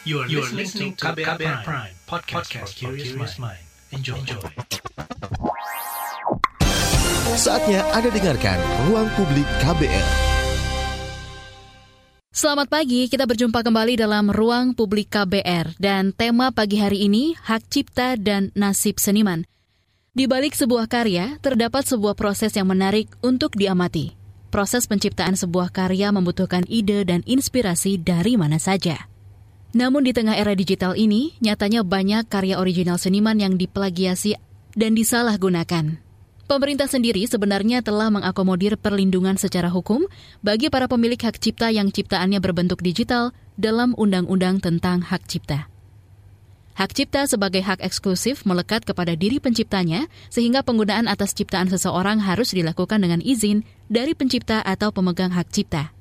You are, you are listening to KBR, KBR Prime, Prime podcast, podcast for curious mind. Enjoy. Enjoy. Saatnya Anda dengarkan Ruang Publik KBR. Selamat pagi, kita berjumpa kembali dalam Ruang Publik KBR dan tema pagi hari ini hak cipta dan nasib seniman. Di balik sebuah karya terdapat sebuah proses yang menarik untuk diamati. Proses penciptaan sebuah karya membutuhkan ide dan inspirasi dari mana saja. Namun di tengah era digital ini, nyatanya banyak karya original seniman yang diplagiasi dan disalahgunakan. Pemerintah sendiri sebenarnya telah mengakomodir perlindungan secara hukum bagi para pemilik hak cipta yang ciptaannya berbentuk digital dalam Undang-Undang tentang Hak Cipta. Hak cipta sebagai hak eksklusif melekat kepada diri penciptanya, sehingga penggunaan atas ciptaan seseorang harus dilakukan dengan izin dari pencipta atau pemegang hak cipta.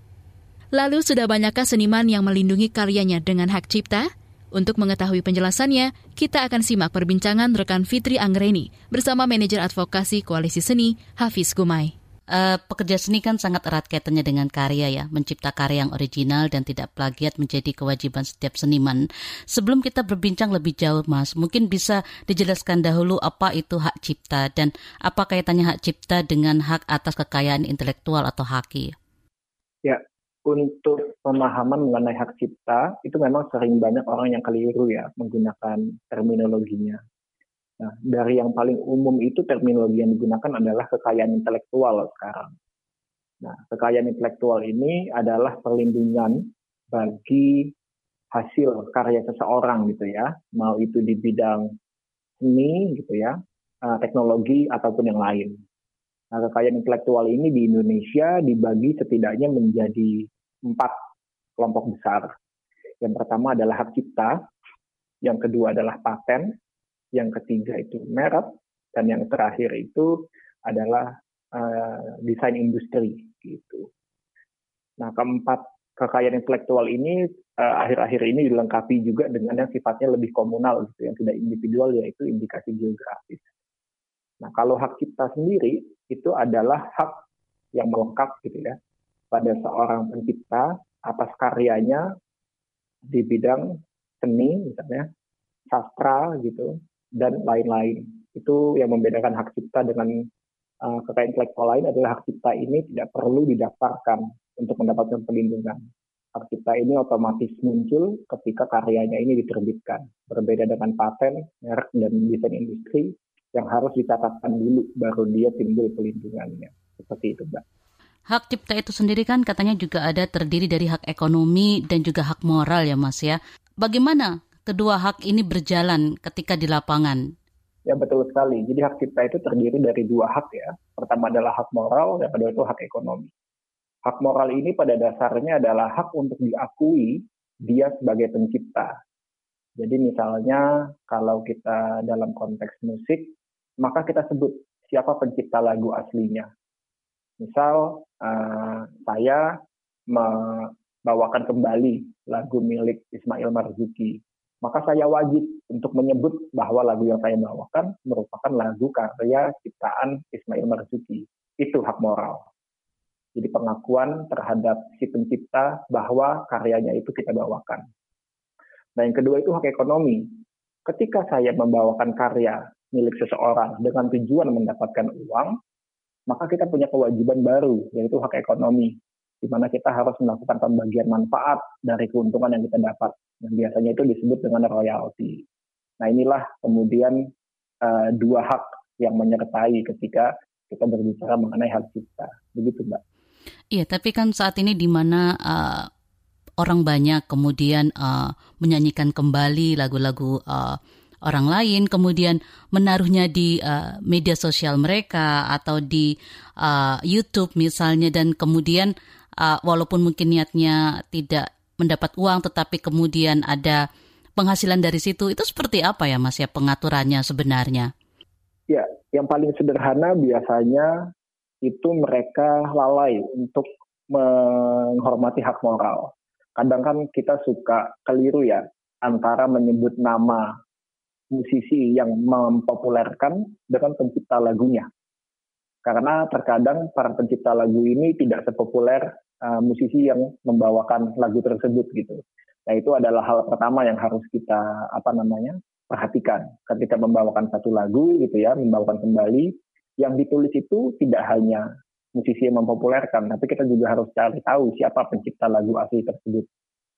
Lalu sudah banyakkah seniman yang melindungi karyanya dengan hak cipta? Untuk mengetahui penjelasannya, kita akan simak perbincangan rekan Fitri Anggreni bersama manajer advokasi Koalisi Seni, Hafiz Gumai. Uh, pekerja seni kan sangat erat kaitannya dengan karya ya, mencipta karya yang original dan tidak plagiat menjadi kewajiban setiap seniman. Sebelum kita berbincang lebih jauh, Mas, mungkin bisa dijelaskan dahulu apa itu hak cipta dan apa kaitannya hak cipta dengan hak atas kekayaan intelektual atau haki? Ya, untuk pemahaman mengenai hak cipta itu memang sering banyak orang yang keliru ya menggunakan terminologinya. Nah, dari yang paling umum itu terminologi yang digunakan adalah kekayaan intelektual sekarang. Nah, kekayaan intelektual ini adalah perlindungan bagi hasil karya seseorang gitu ya, mau itu di bidang seni gitu ya, eh, teknologi ataupun yang lain. Nah, kekayaan intelektual ini di Indonesia dibagi setidaknya menjadi empat kelompok besar. Yang pertama adalah hak cipta, yang kedua adalah paten, yang ketiga itu merek, dan yang terakhir itu adalah uh, desain industri gitu. Nah, keempat kekayaan intelektual ini eh, akhir-akhir uh, ini dilengkapi juga dengan yang sifatnya lebih komunal gitu, yang tidak individual yaitu indikasi geografis. Nah, kalau hak cipta sendiri itu adalah hak yang melengkap gitu ya pada seorang pencipta atas karyanya di bidang seni misalnya sastra gitu dan lain-lain itu yang membedakan hak cipta dengan uh, kekayaan intelektual lain adalah hak cipta ini tidak perlu didaftarkan untuk mendapatkan perlindungan hak cipta ini otomatis muncul ketika karyanya ini diterbitkan berbeda dengan paten merek dan desain industri yang harus dicatatkan dulu baru dia timbul pelindungannya. Seperti itu, Mbak. Hak cipta itu sendiri kan katanya juga ada terdiri dari hak ekonomi dan juga hak moral ya Mas ya. Bagaimana kedua hak ini berjalan ketika di lapangan? Ya betul sekali. Jadi hak cipta itu terdiri dari dua hak ya. Pertama adalah hak moral, yang kedua itu hak ekonomi. Hak moral ini pada dasarnya adalah hak untuk diakui dia sebagai pencipta. Jadi misalnya kalau kita dalam konteks musik, maka kita sebut siapa pencipta lagu aslinya. Misal uh, saya membawakan kembali lagu milik Ismail Marzuki, maka saya wajib untuk menyebut bahwa lagu yang saya bawakan merupakan lagu karya ciptaan Ismail Marzuki. Itu hak moral. Jadi pengakuan terhadap si pencipta bahwa karyanya itu kita bawakan. Nah yang kedua itu hak ekonomi. Ketika saya membawakan karya milik seseorang dengan tujuan mendapatkan uang, maka kita punya kewajiban baru, yaitu hak ekonomi, di mana kita harus melakukan pembagian manfaat dari keuntungan yang kita dapat. Dan biasanya itu disebut dengan royalti. Nah inilah kemudian uh, dua hak yang menyertai ketika kita berbicara mengenai hak cipta. Begitu, Mbak. Iya, tapi kan saat ini di mana uh, orang banyak kemudian uh, menyanyikan kembali lagu-lagu uh, orang lain, kemudian menaruhnya di uh, media sosial mereka atau di uh, YouTube misalnya, dan kemudian uh, walaupun mungkin niatnya tidak mendapat uang, tetapi kemudian ada penghasilan dari situ, itu seperti apa ya Mas ya pengaturannya sebenarnya? Ya, yang paling sederhana biasanya itu mereka lalai untuk menghormati hak moral. Kadang kan kita suka keliru ya antara menyebut nama musisi yang mempopulerkan dengan pencipta lagunya. Karena terkadang para pencipta lagu ini tidak sepopuler uh, musisi yang membawakan lagu tersebut gitu. Nah itu adalah hal pertama yang harus kita apa namanya perhatikan ketika membawakan satu lagu gitu ya, membawakan kembali yang ditulis itu tidak hanya musisi yang mempopulerkan, tapi kita juga harus cari tahu siapa pencipta lagu asli tersebut.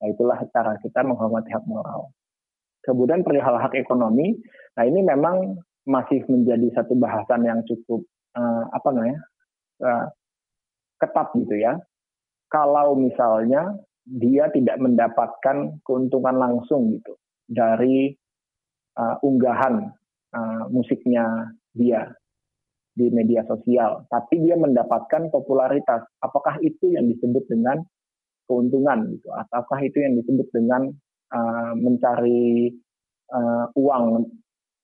Nah itulah cara kita menghormati hak moral. Kemudian perihal hak ekonomi, nah ini memang masih menjadi satu bahasan yang cukup uh, apa namanya uh, ketat gitu ya. Kalau misalnya dia tidak mendapatkan keuntungan langsung gitu dari uh, unggahan uh, musiknya dia di media sosial, tapi dia mendapatkan popularitas. Apakah itu yang disebut dengan keuntungan gitu, ataukah itu yang disebut dengan uh, mencari uh, uang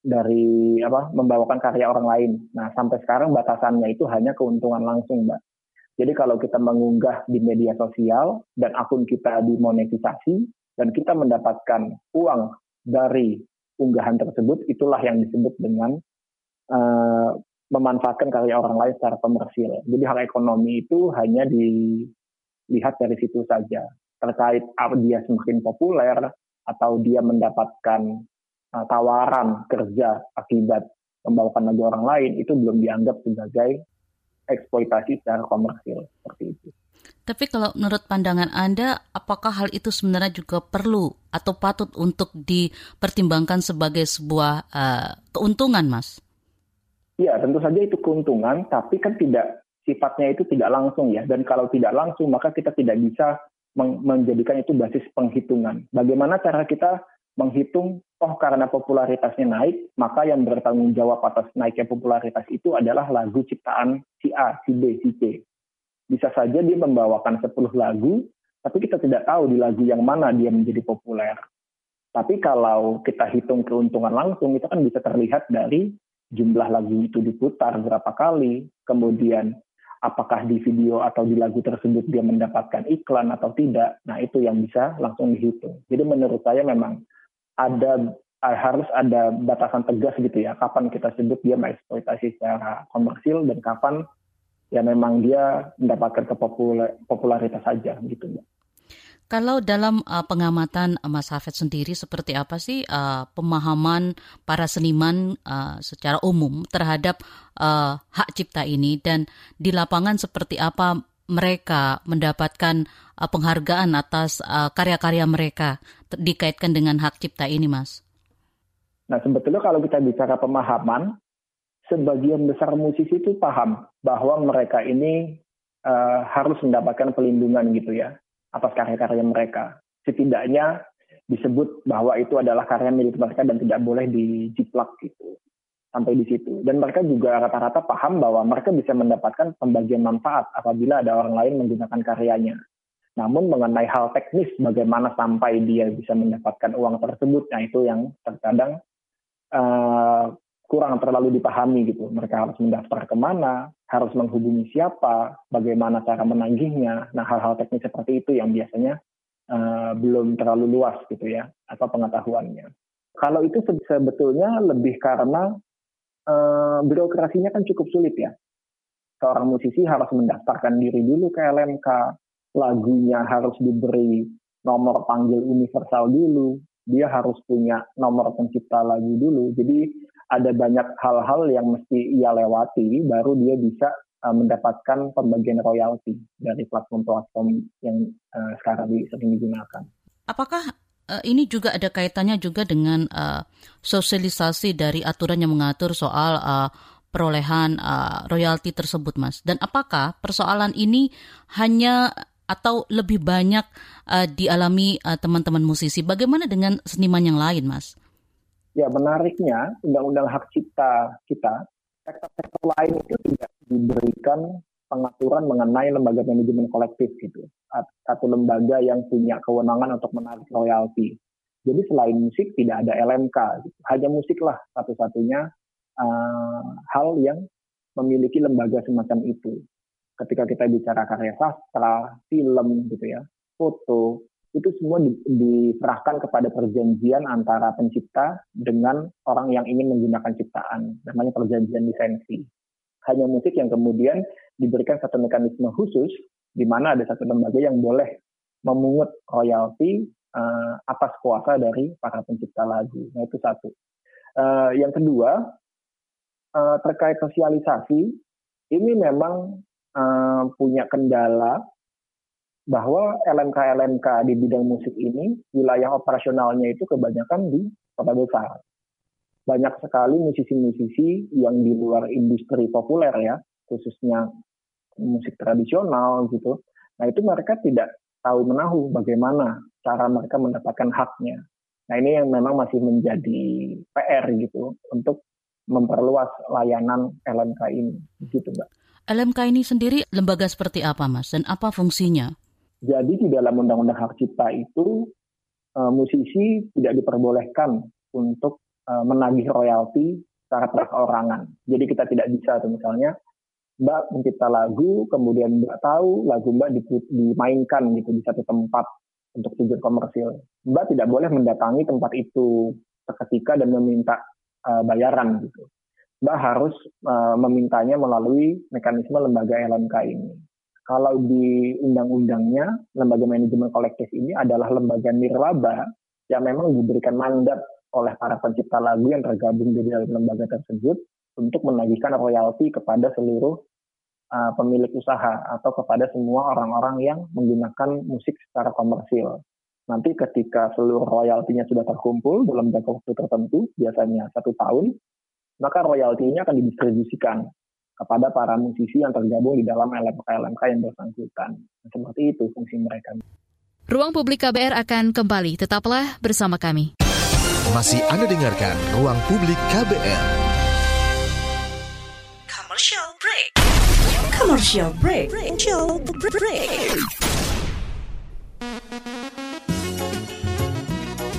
dari apa membawakan karya orang lain. Nah sampai sekarang batasannya itu hanya keuntungan langsung, mbak. Jadi kalau kita mengunggah di media sosial dan akun kita dimonetisasi dan kita mendapatkan uang dari unggahan tersebut itulah yang disebut dengan uh, memanfaatkan karya orang lain secara komersil. Jadi hal ekonomi itu hanya dilihat dari situ saja. Terkait dia semakin populer atau dia mendapatkan uh, tawaran kerja akibat membawakan lagu orang lain itu belum dianggap sebagai eksploitasi secara komersil seperti itu. Tapi kalau menurut pandangan Anda, apakah hal itu sebenarnya juga perlu atau patut untuk dipertimbangkan sebagai sebuah uh, keuntungan, Mas? Ya, tentu saja itu keuntungan, tapi kan tidak sifatnya itu tidak langsung ya. Dan kalau tidak langsung, maka kita tidak bisa menjadikan itu basis penghitungan. Bagaimana cara kita menghitung, oh karena popularitasnya naik, maka yang bertanggung jawab atas naiknya popularitas itu adalah lagu ciptaan si A, si B, si C. Bisa saja dia membawakan 10 lagu, tapi kita tidak tahu di lagu yang mana dia menjadi populer. Tapi kalau kita hitung keuntungan langsung, itu kan bisa terlihat dari jumlah lagu itu diputar berapa kali, kemudian apakah di video atau di lagu tersebut dia mendapatkan iklan atau tidak. Nah, itu yang bisa langsung dihitung. Jadi menurut saya memang ada uh, harus ada batasan tegas gitu ya kapan kita sebut dia mengeksploitasi secara komersil dan kapan ya memang dia mendapatkan kepopularitas saja gitu ya. Kalau dalam uh, pengamatan uh, Mas Hafid sendiri seperti apa sih uh, pemahaman para seniman uh, secara umum terhadap uh, hak cipta ini dan di lapangan seperti apa mereka mendapatkan uh, penghargaan atas uh, karya-karya mereka dikaitkan dengan hak cipta ini, Mas? Nah, sebetulnya kalau kita bicara pemahaman, sebagian besar musisi itu paham bahwa mereka ini uh, harus mendapatkan pelindungan gitu ya atas karya-karya mereka. Setidaknya disebut bahwa itu adalah karya milik mereka dan tidak boleh dijiplak gitu sampai di situ. Dan mereka juga rata-rata paham bahwa mereka bisa mendapatkan pembagian manfaat apabila ada orang lain menggunakan karyanya. Namun mengenai hal teknis bagaimana sampai dia bisa mendapatkan uang tersebut, nah itu yang terkadang uh, kurang terlalu dipahami gitu. Mereka harus mendaftar ke mana, harus menghubungi siapa, bagaimana cara menagihnya. Nah hal-hal teknis seperti itu yang biasanya uh, belum terlalu luas gitu ya, atau pengetahuannya. Kalau itu sebetulnya lebih karena uh, birokrasinya kan cukup sulit ya. Seorang musisi harus mendaftarkan diri dulu ke LMK, lagunya harus diberi nomor panggil universal dulu, dia harus punya nomor pencipta lagu dulu. Jadi ada banyak hal-hal yang mesti ia lewati baru dia bisa uh, mendapatkan pembagian royalti dari platform-platform yang uh, sekarang sering digunakan. Apakah uh, ini juga ada kaitannya juga dengan sosialisasi dari aturan yang mengatur soal perolehan royalti tersebut, Mas. Dan apakah persoalan ini hanya atau lebih banyak dialami teman-teman musisi? Bagaimana dengan seniman yang lain, Mas? Ya, menariknya undang-undang hak cipta kita, sektor-sektor lain itu tidak diberikan pengaturan mengenai lembaga manajemen kolektif gitu. Satu lembaga yang punya kewenangan untuk menarik royalti. Jadi selain musik tidak ada LMK, gitu. hanya musik lah satu-satunya uh, hal yang memiliki lembaga semacam itu. Ketika kita bicara karya sastra, film gitu ya, foto, itu semua di, diserahkan kepada perjanjian antara pencipta dengan orang yang ingin menggunakan ciptaan, namanya perjanjian lisensi hanya musik yang kemudian diberikan satu mekanisme khusus di mana ada satu lembaga yang boleh memungut royalti uh, atas kuasa dari para pencipta lagu. Nah itu satu. Uh, yang kedua uh, terkait sosialisasi, ini memang uh, punya kendala bahwa LMK-LMK di bidang musik ini wilayah operasionalnya itu kebanyakan di kota besar. Banyak sekali musisi-musisi yang di luar industri populer ya, khususnya musik tradisional gitu. Nah itu mereka tidak tahu menahu bagaimana cara mereka mendapatkan haknya. Nah ini yang memang masih menjadi PR gitu untuk memperluas layanan LMK ini, gitu mbak. LMK ini sendiri lembaga seperti apa mas dan apa fungsinya? Jadi di dalam Undang-Undang Hak Cipta itu uh, musisi tidak diperbolehkan untuk uh, menagih royalti secara perorangan. Jadi kita tidak bisa tuh misalnya Mbak mencipta lagu, kemudian Mbak tahu lagu Mbak dimainkan gitu di satu tempat untuk tujuan komersil. Mbak tidak boleh mendatangi tempat itu seketika dan meminta uh, bayaran gitu. Mbak harus uh, memintanya melalui mekanisme lembaga LMK ini kalau di undang-undangnya lembaga manajemen kolektif ini adalah lembaga nirlaba yang memang diberikan mandat oleh para pencipta lagu yang tergabung di dalam lembaga tersebut untuk menagihkan royalti kepada seluruh uh, pemilik usaha atau kepada semua orang-orang yang menggunakan musik secara komersil. Nanti ketika seluruh royaltinya sudah terkumpul dalam jangka waktu tertentu, biasanya satu tahun, maka royalti ini akan didistribusikan kepada para musisi yang tergabung di dalam LMK-LMK yang bersangkutan. Seperti itu fungsi mereka. Ruang Publik KBR akan kembali. Tetaplah bersama kami. Masih Anda dengarkan Ruang Publik KBR. Commercial break. Commercial break. Commercial break.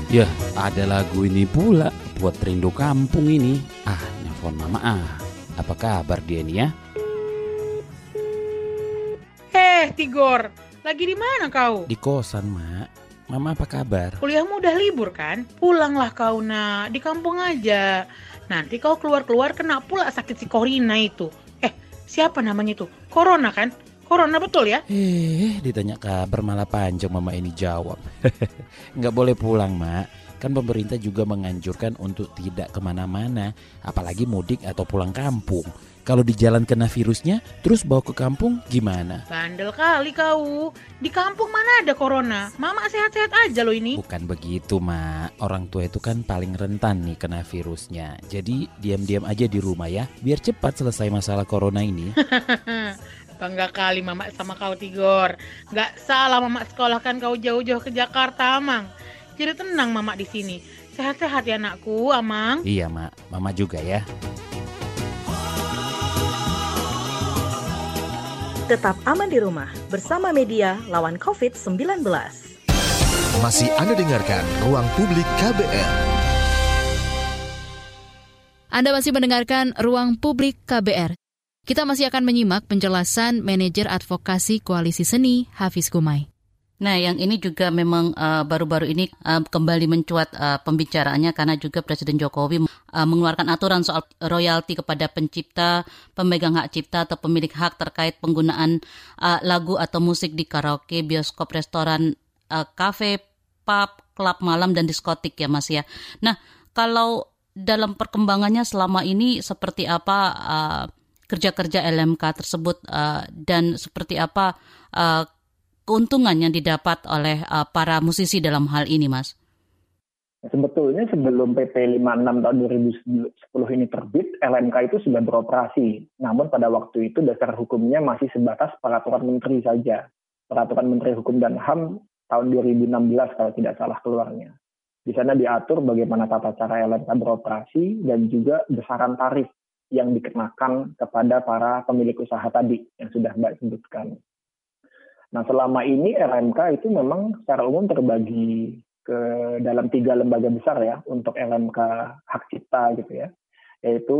Ya, ada lagu ini pula buat rindu kampung ini. Ah, nelfon mama ah. Apa kabar dia nih ya? Eh, Tigor, lagi di mana kau? Di kosan, Mak. Mama apa kabar? Kuliahmu udah libur kan? Pulanglah kau, nak. Di kampung aja. Nanti kau keluar-keluar kena pula sakit si Corina itu. Eh, siapa namanya itu? Corona kan? Corona betul ya? Eh, ditanya kabar malah panjang mama ini jawab. Nggak boleh pulang, Mak Kan pemerintah juga menganjurkan untuk tidak ke mana-mana, apalagi mudik atau pulang kampung. Kalau di jalan kena virusnya, terus bawa ke kampung gimana? Bandel kali kau. Di kampung mana ada corona? Mama sehat-sehat aja loh ini. Bukan begitu, Mak. Orang tua itu kan paling rentan nih kena virusnya. Jadi diam-diam aja di rumah ya, biar cepat selesai masalah corona ini. Bangga kali Mama sama kau Tigor. Gak salah Mama sekolahkan kau jauh-jauh ke Jakarta, Amang. Jadi tenang Mama di sini. Sehat-sehat ya anakku, Amang. Iya, Mak. Mama juga ya. Tetap aman di rumah bersama media lawan COVID-19. Masih Anda dengarkan Ruang Publik KBR. Anda masih mendengarkan Ruang Publik KBR. Kita masih akan menyimak penjelasan manajer advokasi Koalisi Seni Hafiz Kumai. Nah, yang ini juga memang uh, baru-baru uh, ini uh, kembali mencuat uh, pembicaraannya karena juga Presiden Jokowi uh, mengeluarkan aturan soal royalti kepada pencipta, pemegang hak cipta atau pemilik hak terkait penggunaan uh, lagu atau musik di karaoke, bioskop, restoran, uh, pub, klub malam dan diskotik ya Mas ya. Nah, kalau dalam perkembangannya selama ini seperti apa uh, kerja-kerja LMK tersebut uh, dan seperti apa uh, keuntungan yang didapat oleh uh, para musisi dalam hal ini, Mas? Sebetulnya sebelum PP 56 tahun 2010 ini terbit, LMK itu sudah beroperasi. Namun pada waktu itu dasar hukumnya masih sebatas peraturan menteri saja. Peraturan Menteri Hukum dan HAM tahun 2016 kalau tidak salah keluarnya. Di sana diatur bagaimana tata cara LMK beroperasi dan juga besaran tarif yang dikenakan kepada para pemilik usaha tadi yang sudah Mbak sebutkan. Nah selama ini LMK itu memang secara umum terbagi ke dalam tiga lembaga besar ya untuk LMK hak cipta gitu ya yaitu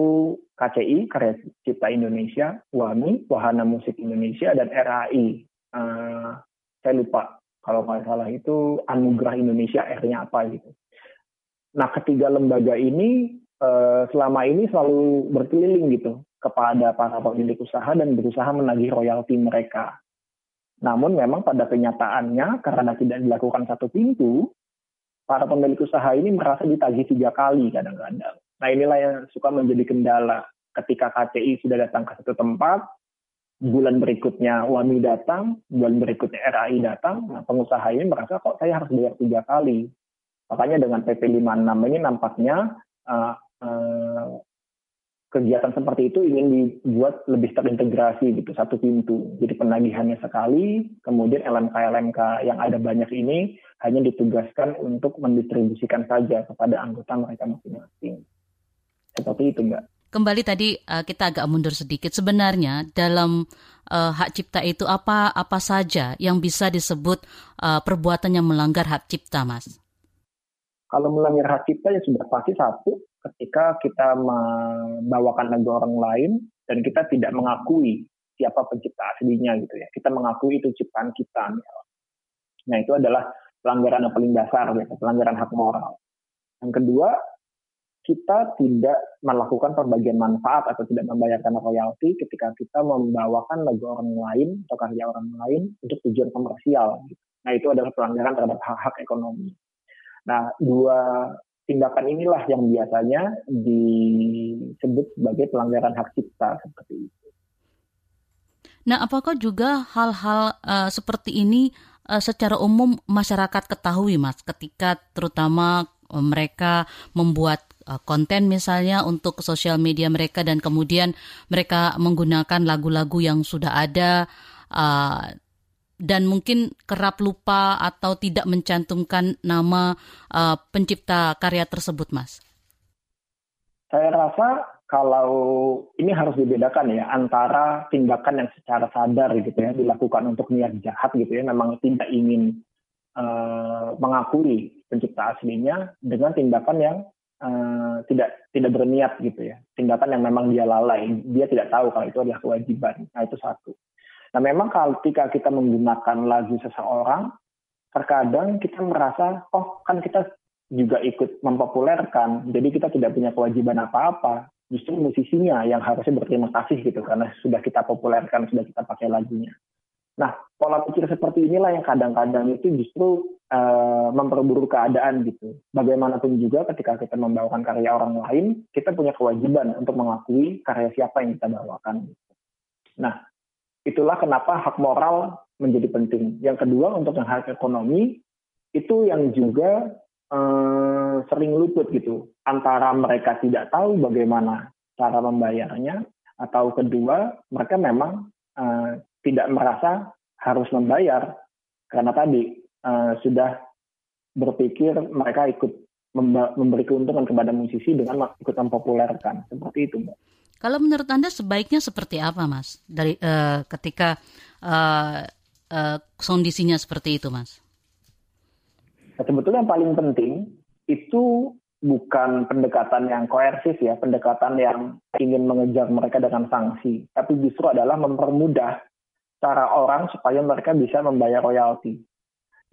KCI Karya Cipta Indonesia, WAMI Wahana Musik Indonesia dan RAI. Uh, eh, saya lupa kalau nggak salah itu Anugerah Indonesia R-nya apa gitu. Nah ketiga lembaga ini uh, selama ini selalu berkeliling gitu kepada para pemilik usaha dan berusaha menagih royalti mereka. Namun memang pada kenyataannya karena tidak dilakukan satu pintu, para pemilik usaha ini merasa ditagih tiga kali kadang-kadang. Nah inilah yang suka menjadi kendala ketika KTI sudah datang ke satu tempat, bulan berikutnya WAMI datang, bulan berikutnya RAI datang, nah pengusaha ini merasa kok saya harus bayar tiga kali. Makanya dengan PP 56 ini nampaknya uh, uh, kegiatan seperti itu ingin dibuat lebih terintegrasi gitu satu pintu. Jadi penagihannya sekali, kemudian LMK-LMK yang ada banyak ini hanya ditugaskan untuk mendistribusikan saja kepada anggota mereka masing-masing. Seperti itu, Mbak. Kembali tadi uh, kita agak mundur sedikit. Sebenarnya dalam uh, hak cipta itu apa apa saja yang bisa disebut uh, perbuatan yang melanggar hak cipta, Mas? Kalau melanggar hak cipta ya sudah pasti satu ketika kita membawakan lagu orang lain dan kita tidak mengakui siapa pencipta aslinya gitu ya. Kita mengakui itu ciptaan kita. Nah itu adalah pelanggaran yang paling dasar ya, pelanggaran hak moral. Yang kedua, kita tidak melakukan pembagian manfaat atau tidak membayarkan royalti ketika kita membawakan lagu orang lain atau karya orang lain untuk tujuan komersial. Nah itu adalah pelanggaran terhadap hak-hak ekonomi. Nah, dua tindakan inilah yang biasanya disebut sebagai pelanggaran hak cipta seperti itu. Nah, apakah juga hal-hal uh, seperti ini uh, secara umum masyarakat ketahui, Mas, ketika terutama uh, mereka membuat konten misalnya untuk sosial media mereka dan kemudian mereka menggunakan lagu-lagu yang sudah ada uh, dan mungkin kerap lupa atau tidak mencantumkan nama uh, pencipta karya tersebut, Mas? Saya rasa kalau ini harus dibedakan ya antara tindakan yang secara sadar gitu ya dilakukan untuk niat jahat gitu ya memang tidak ingin uh, mengakui pencipta aslinya dengan tindakan yang uh, tidak tidak berniat gitu ya. Tindakan yang memang dia lalai dia tidak tahu kalau itu adalah kewajiban. Nah itu satu Nah memang ketika kita menggunakan lagu seseorang, terkadang kita merasa, oh kan kita juga ikut mempopulerkan, jadi kita tidak punya kewajiban apa-apa. Justru musisinya yang harusnya berterima kasih gitu, karena sudah kita populerkan, sudah kita pakai lagunya. Nah, pola pikir seperti inilah yang kadang-kadang itu justru uh, memperburuk keadaan gitu. Bagaimanapun juga ketika kita membawakan karya orang lain, kita punya kewajiban untuk mengakui karya siapa yang kita bawakan. Nah, Itulah kenapa hak moral menjadi penting. Yang kedua untuk yang hak ekonomi itu yang juga eh, sering luput gitu antara mereka tidak tahu bagaimana cara membayarnya atau kedua mereka memang eh, tidak merasa harus membayar karena tadi eh, sudah berpikir mereka ikut memberi keuntungan kepada musisi dengan ikut mempopulerkan seperti itu. Kalau menurut Anda sebaiknya seperti apa, Mas? Dari uh, ketika uh, uh, kondisinya seperti itu, Mas? Nah, sebetulnya yang paling penting itu bukan pendekatan yang koersif ya, pendekatan yang ingin mengejar mereka dengan sanksi, tapi justru adalah mempermudah cara orang supaya mereka bisa membayar royalti.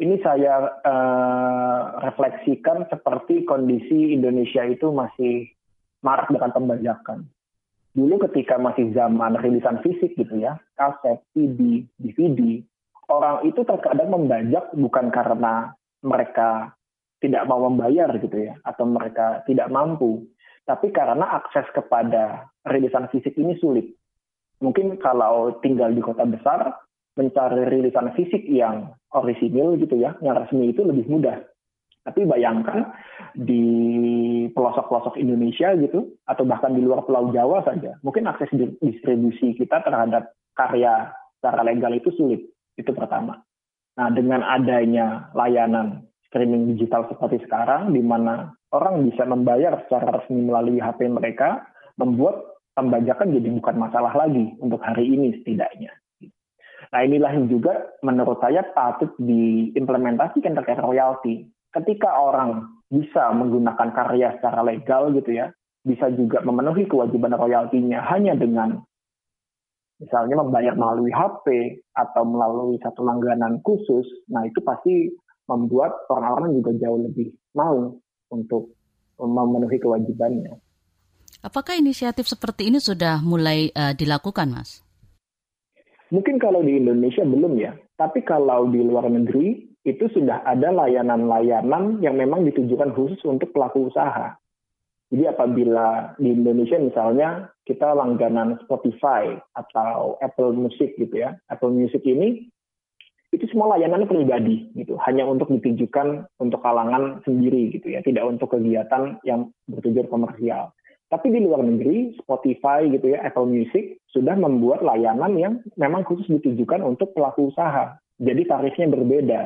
Ini saya uh, refleksikan seperti kondisi Indonesia itu masih marak dengan pembajakan dulu ketika masih zaman rilisan fisik gitu ya, kaset, CD, DVD, orang itu terkadang membajak bukan karena mereka tidak mau membayar gitu ya, atau mereka tidak mampu, tapi karena akses kepada rilisan fisik ini sulit. Mungkin kalau tinggal di kota besar, mencari rilisan fisik yang orisinil gitu ya, yang resmi itu lebih mudah. Tapi bayangkan di pelosok-pelosok Indonesia gitu, atau bahkan di luar Pulau Jawa saja, mungkin akses distribusi kita terhadap karya secara legal itu sulit. Itu pertama. Nah, dengan adanya layanan streaming digital seperti sekarang, di mana orang bisa membayar secara resmi melalui HP mereka, membuat pembajakan jadi bukan masalah lagi untuk hari ini setidaknya. Nah inilah yang juga menurut saya patut diimplementasikan terkait royalti ketika orang bisa menggunakan karya secara legal gitu ya, bisa juga memenuhi kewajiban royaltinya hanya dengan misalnya membayar melalui HP atau melalui satu langganan khusus, nah itu pasti membuat orang-orang juga jauh lebih mau untuk memenuhi kewajibannya. Apakah inisiatif seperti ini sudah mulai uh, dilakukan, Mas? Mungkin kalau di Indonesia belum ya, tapi kalau di luar negeri itu sudah ada layanan-layanan yang memang ditujukan khusus untuk pelaku usaha. Jadi apabila di Indonesia misalnya kita langganan Spotify atau Apple Music gitu ya, Apple Music ini itu semua layanannya pribadi gitu, hanya untuk ditujukan untuk kalangan sendiri gitu ya, tidak untuk kegiatan yang bertujuan komersial. Tapi di luar negeri, Spotify gitu ya, Apple Music sudah membuat layanan yang memang khusus ditujukan untuk pelaku usaha. Jadi tarifnya berbeda.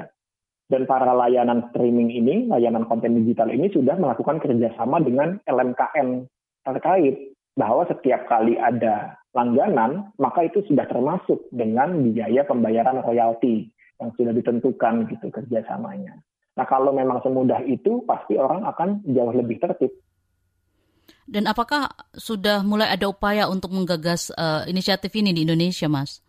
Dan para layanan streaming ini, layanan konten digital ini sudah melakukan kerjasama dengan LMKN terkait bahwa setiap kali ada langganan, maka itu sudah termasuk dengan biaya pembayaran royalti yang sudah ditentukan gitu kerjasamanya. Nah kalau memang semudah itu, pasti orang akan jauh lebih tertib. Dan apakah sudah mulai ada upaya untuk menggagas uh, inisiatif ini di Indonesia, Mas?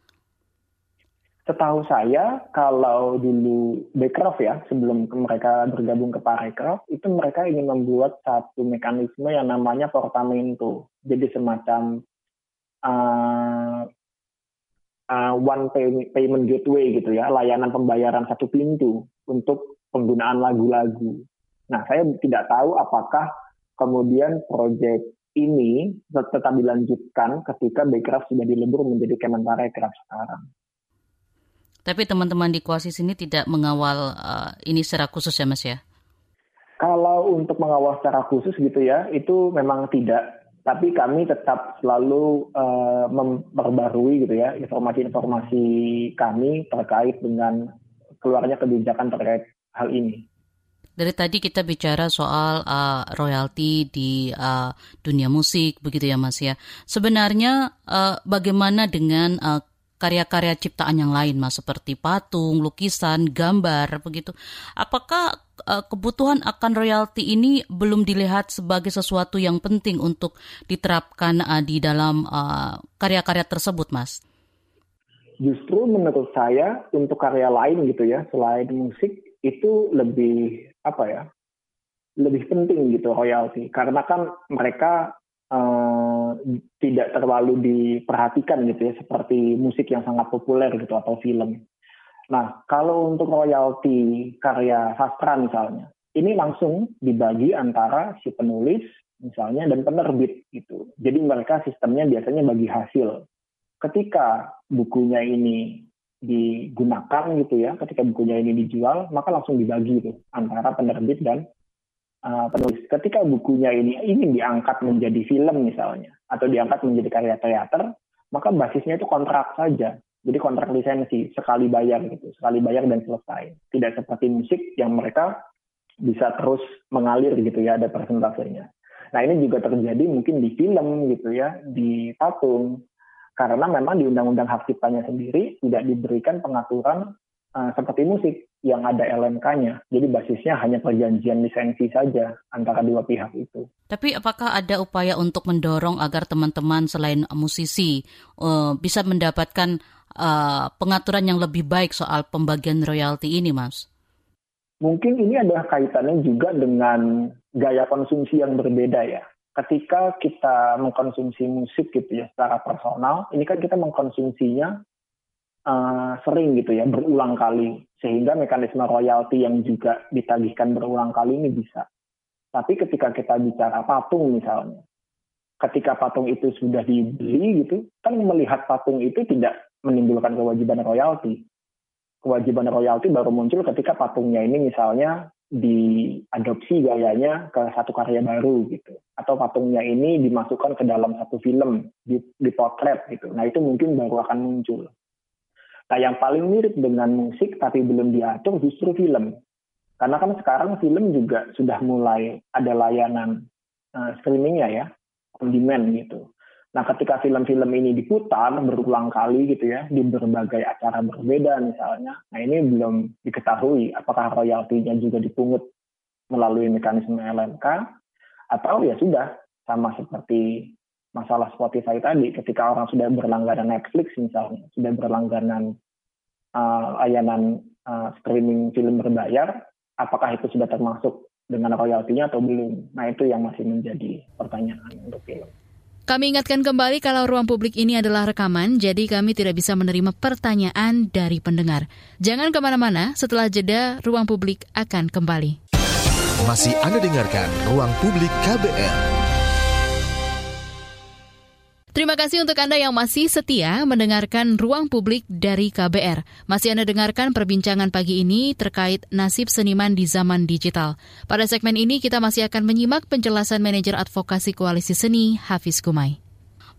Setahu saya, kalau dulu Bekraf ya, sebelum mereka bergabung ke Parekraf, itu mereka ingin membuat satu mekanisme yang namanya portamento. Jadi semacam uh, uh, one pay, payment gateway gitu ya, layanan pembayaran satu pintu untuk penggunaan lagu-lagu. Nah, saya tidak tahu apakah kemudian proyek ini tetap dilanjutkan ketika Bekraf sudah dilebur menjadi Kemenparekraf sekarang. Tapi teman-teman di Koasis ini tidak mengawal uh, ini secara khusus ya Mas ya? Kalau untuk mengawal secara khusus gitu ya, itu memang tidak. Tapi kami tetap selalu uh, memperbarui gitu ya informasi-informasi kami terkait dengan keluarnya kebijakan terkait hal ini. Dari tadi kita bicara soal uh, royalti di uh, dunia musik, begitu ya Mas ya. Sebenarnya uh, bagaimana dengan uh, karya-karya ciptaan yang lain mas seperti patung, lukisan, gambar begitu. Apakah uh, kebutuhan akan royalti ini belum dilihat sebagai sesuatu yang penting untuk diterapkan uh, di dalam uh, karya-karya tersebut, Mas? Justru menurut saya untuk karya lain gitu ya selain musik itu lebih apa ya? lebih penting gitu royalti karena kan mereka uh, tidak terlalu diperhatikan gitu ya seperti musik yang sangat populer gitu atau film. Nah, kalau untuk royalti karya sastra misalnya, ini langsung dibagi antara si penulis misalnya dan penerbit gitu. Jadi mereka sistemnya biasanya bagi hasil. Ketika bukunya ini digunakan gitu ya, ketika bukunya ini dijual, maka langsung dibagi itu antara penerbit dan uh, penulis. Ketika bukunya ini ingin diangkat menjadi film misalnya, atau diangkat menjadi karya teater, maka basisnya itu kontrak saja. Jadi kontrak lisensi, sekali bayar gitu, sekali bayar dan selesai. Tidak seperti musik yang mereka bisa terus mengalir gitu ya, ada persentasenya. Nah ini juga terjadi mungkin di film gitu ya, di patung. Karena memang di Undang-Undang Hak Ciptanya sendiri tidak diberikan pengaturan uh, seperti musik yang ada LMK-nya. Jadi basisnya hanya perjanjian lisensi saja antara dua pihak itu. Tapi apakah ada upaya untuk mendorong agar teman-teman selain musisi uh, bisa mendapatkan uh, pengaturan yang lebih baik soal pembagian royalti ini, Mas? Mungkin ini adalah kaitannya juga dengan gaya konsumsi yang berbeda ya. Ketika kita mengkonsumsi musik gitu ya secara personal, ini kan kita mengkonsumsinya uh, sering gitu ya berulang kali sehingga mekanisme royalti yang juga ditagihkan berulang kali ini bisa. Tapi ketika kita bicara patung misalnya, ketika patung itu sudah dibeli gitu, kan melihat patung itu tidak menimbulkan kewajiban royalti. Kewajiban royalti baru muncul ketika patungnya ini misalnya diadopsi gayanya ke satu karya baru gitu atau patungnya ini dimasukkan ke dalam satu film di potret gitu nah itu mungkin baru akan muncul Nah, yang paling mirip dengan musik tapi belum diatur justru film. Karena kan sekarang film juga sudah mulai ada layanan uh, streamingnya ya, on demand gitu. Nah, ketika film-film ini diputar berulang kali gitu ya, di berbagai acara berbeda misalnya, nah ini belum diketahui apakah royaltinya juga dipungut melalui mekanisme LMK, atau ya sudah, sama seperti masalah Spotify tadi ketika orang sudah berlangganan Netflix misalnya sudah berlangganan uh, layanan uh, streaming film berbayar apakah itu sudah termasuk dengan royaltinya atau belum nah itu yang masih menjadi pertanyaan untuk film Kami ingatkan kembali kalau ruang publik ini adalah rekaman, jadi kami tidak bisa menerima pertanyaan dari pendengar. Jangan ke mana-mana, setelah jeda, ruang publik akan kembali. Masih Anda dengarkan Ruang Publik KBR. Terima kasih untuk Anda yang masih setia mendengarkan ruang publik dari KBR. Masih Anda dengarkan perbincangan pagi ini terkait nasib seniman di zaman digital. Pada segmen ini kita masih akan menyimak penjelasan manajer advokasi koalisi seni Hafiz Kumai.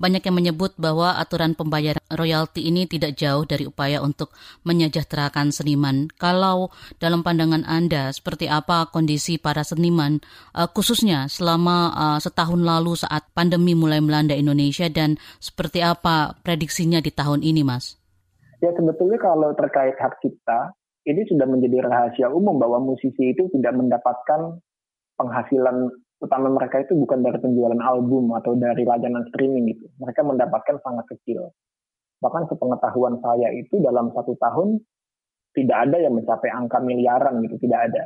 Banyak yang menyebut bahwa aturan pembayaran royalti ini tidak jauh dari upaya untuk menyejahterakan seniman. Kalau dalam pandangan Anda, seperti apa kondisi para seniman, uh, khususnya selama uh, setahun lalu saat pandemi mulai melanda Indonesia dan seperti apa prediksinya di tahun ini, Mas? Ya sebetulnya kalau terkait hak cipta, ini sudah menjadi rahasia umum bahwa musisi itu tidak mendapatkan penghasilan utama mereka itu bukan dari penjualan album atau dari layanan streaming gitu. Mereka mendapatkan sangat kecil. Bahkan sepengetahuan saya itu dalam satu tahun tidak ada yang mencapai angka miliaran gitu, tidak ada.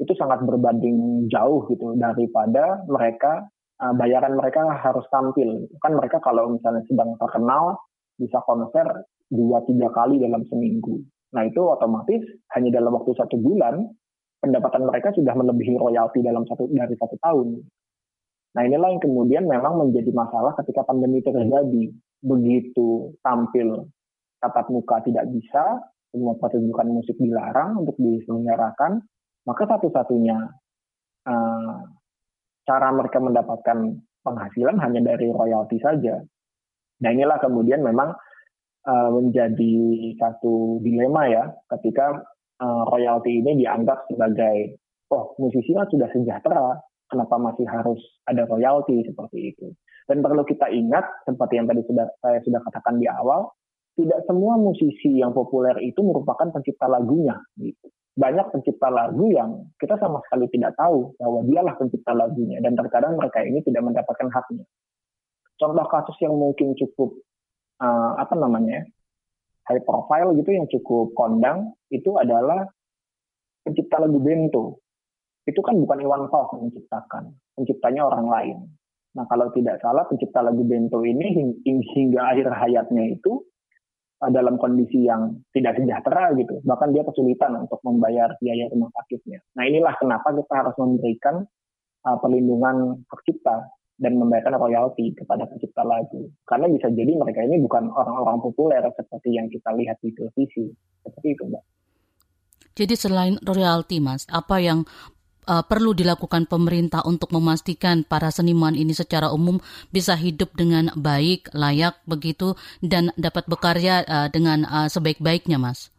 Itu sangat berbanding jauh gitu daripada mereka uh, bayaran mereka harus tampil. Kan mereka kalau misalnya sedang terkenal bisa konser dua tiga kali dalam seminggu. Nah itu otomatis hanya dalam waktu satu bulan pendapatan mereka sudah melebihi royalti dalam satu dari satu tahun. Nah inilah yang kemudian memang menjadi masalah ketika pandemi terjadi. Begitu tampil tatap muka tidak bisa, semua pertunjukan musik dilarang untuk diselenggarakan, maka satu-satunya uh, cara mereka mendapatkan penghasilan hanya dari royalti saja. Nah inilah kemudian memang uh, menjadi satu dilema ya ketika uh, royalti ini dianggap sebagai oh musisi kan sudah sejahtera kenapa masih harus ada royalti? Seperti itu. Dan perlu kita ingat seperti yang tadi sudah saya sudah katakan di awal tidak semua musisi yang populer itu merupakan pencipta lagunya gitu. banyak pencipta lagu yang kita sama sekali tidak tahu bahwa dialah pencipta lagunya dan terkadang mereka ini tidak mendapatkan haknya. Contoh kasus yang mungkin cukup uh, apa namanya high profile gitu yang cukup kondang itu adalah pencipta lagu Bento. Itu kan bukan Iwan Fals yang menciptakan, penciptanya orang lain. Nah kalau tidak salah pencipta lagu Bento ini hingga akhir hayatnya itu uh, dalam kondisi yang tidak sejahtera gitu. Bahkan dia kesulitan untuk membayar biaya rumah sakitnya. Nah inilah kenapa kita harus memberikan uh, perlindungan hak cipta dan membayarkan royalti kepada pencipta lagu. Karena bisa jadi mereka ini bukan orang-orang populer seperti yang kita lihat di televisi. Seperti itu, Mbak. Jadi selain royalti, Mas, apa yang uh, perlu dilakukan pemerintah untuk memastikan para seniman ini secara umum bisa hidup dengan baik, layak begitu dan dapat bekerja uh, dengan uh, sebaik-baiknya, Mas?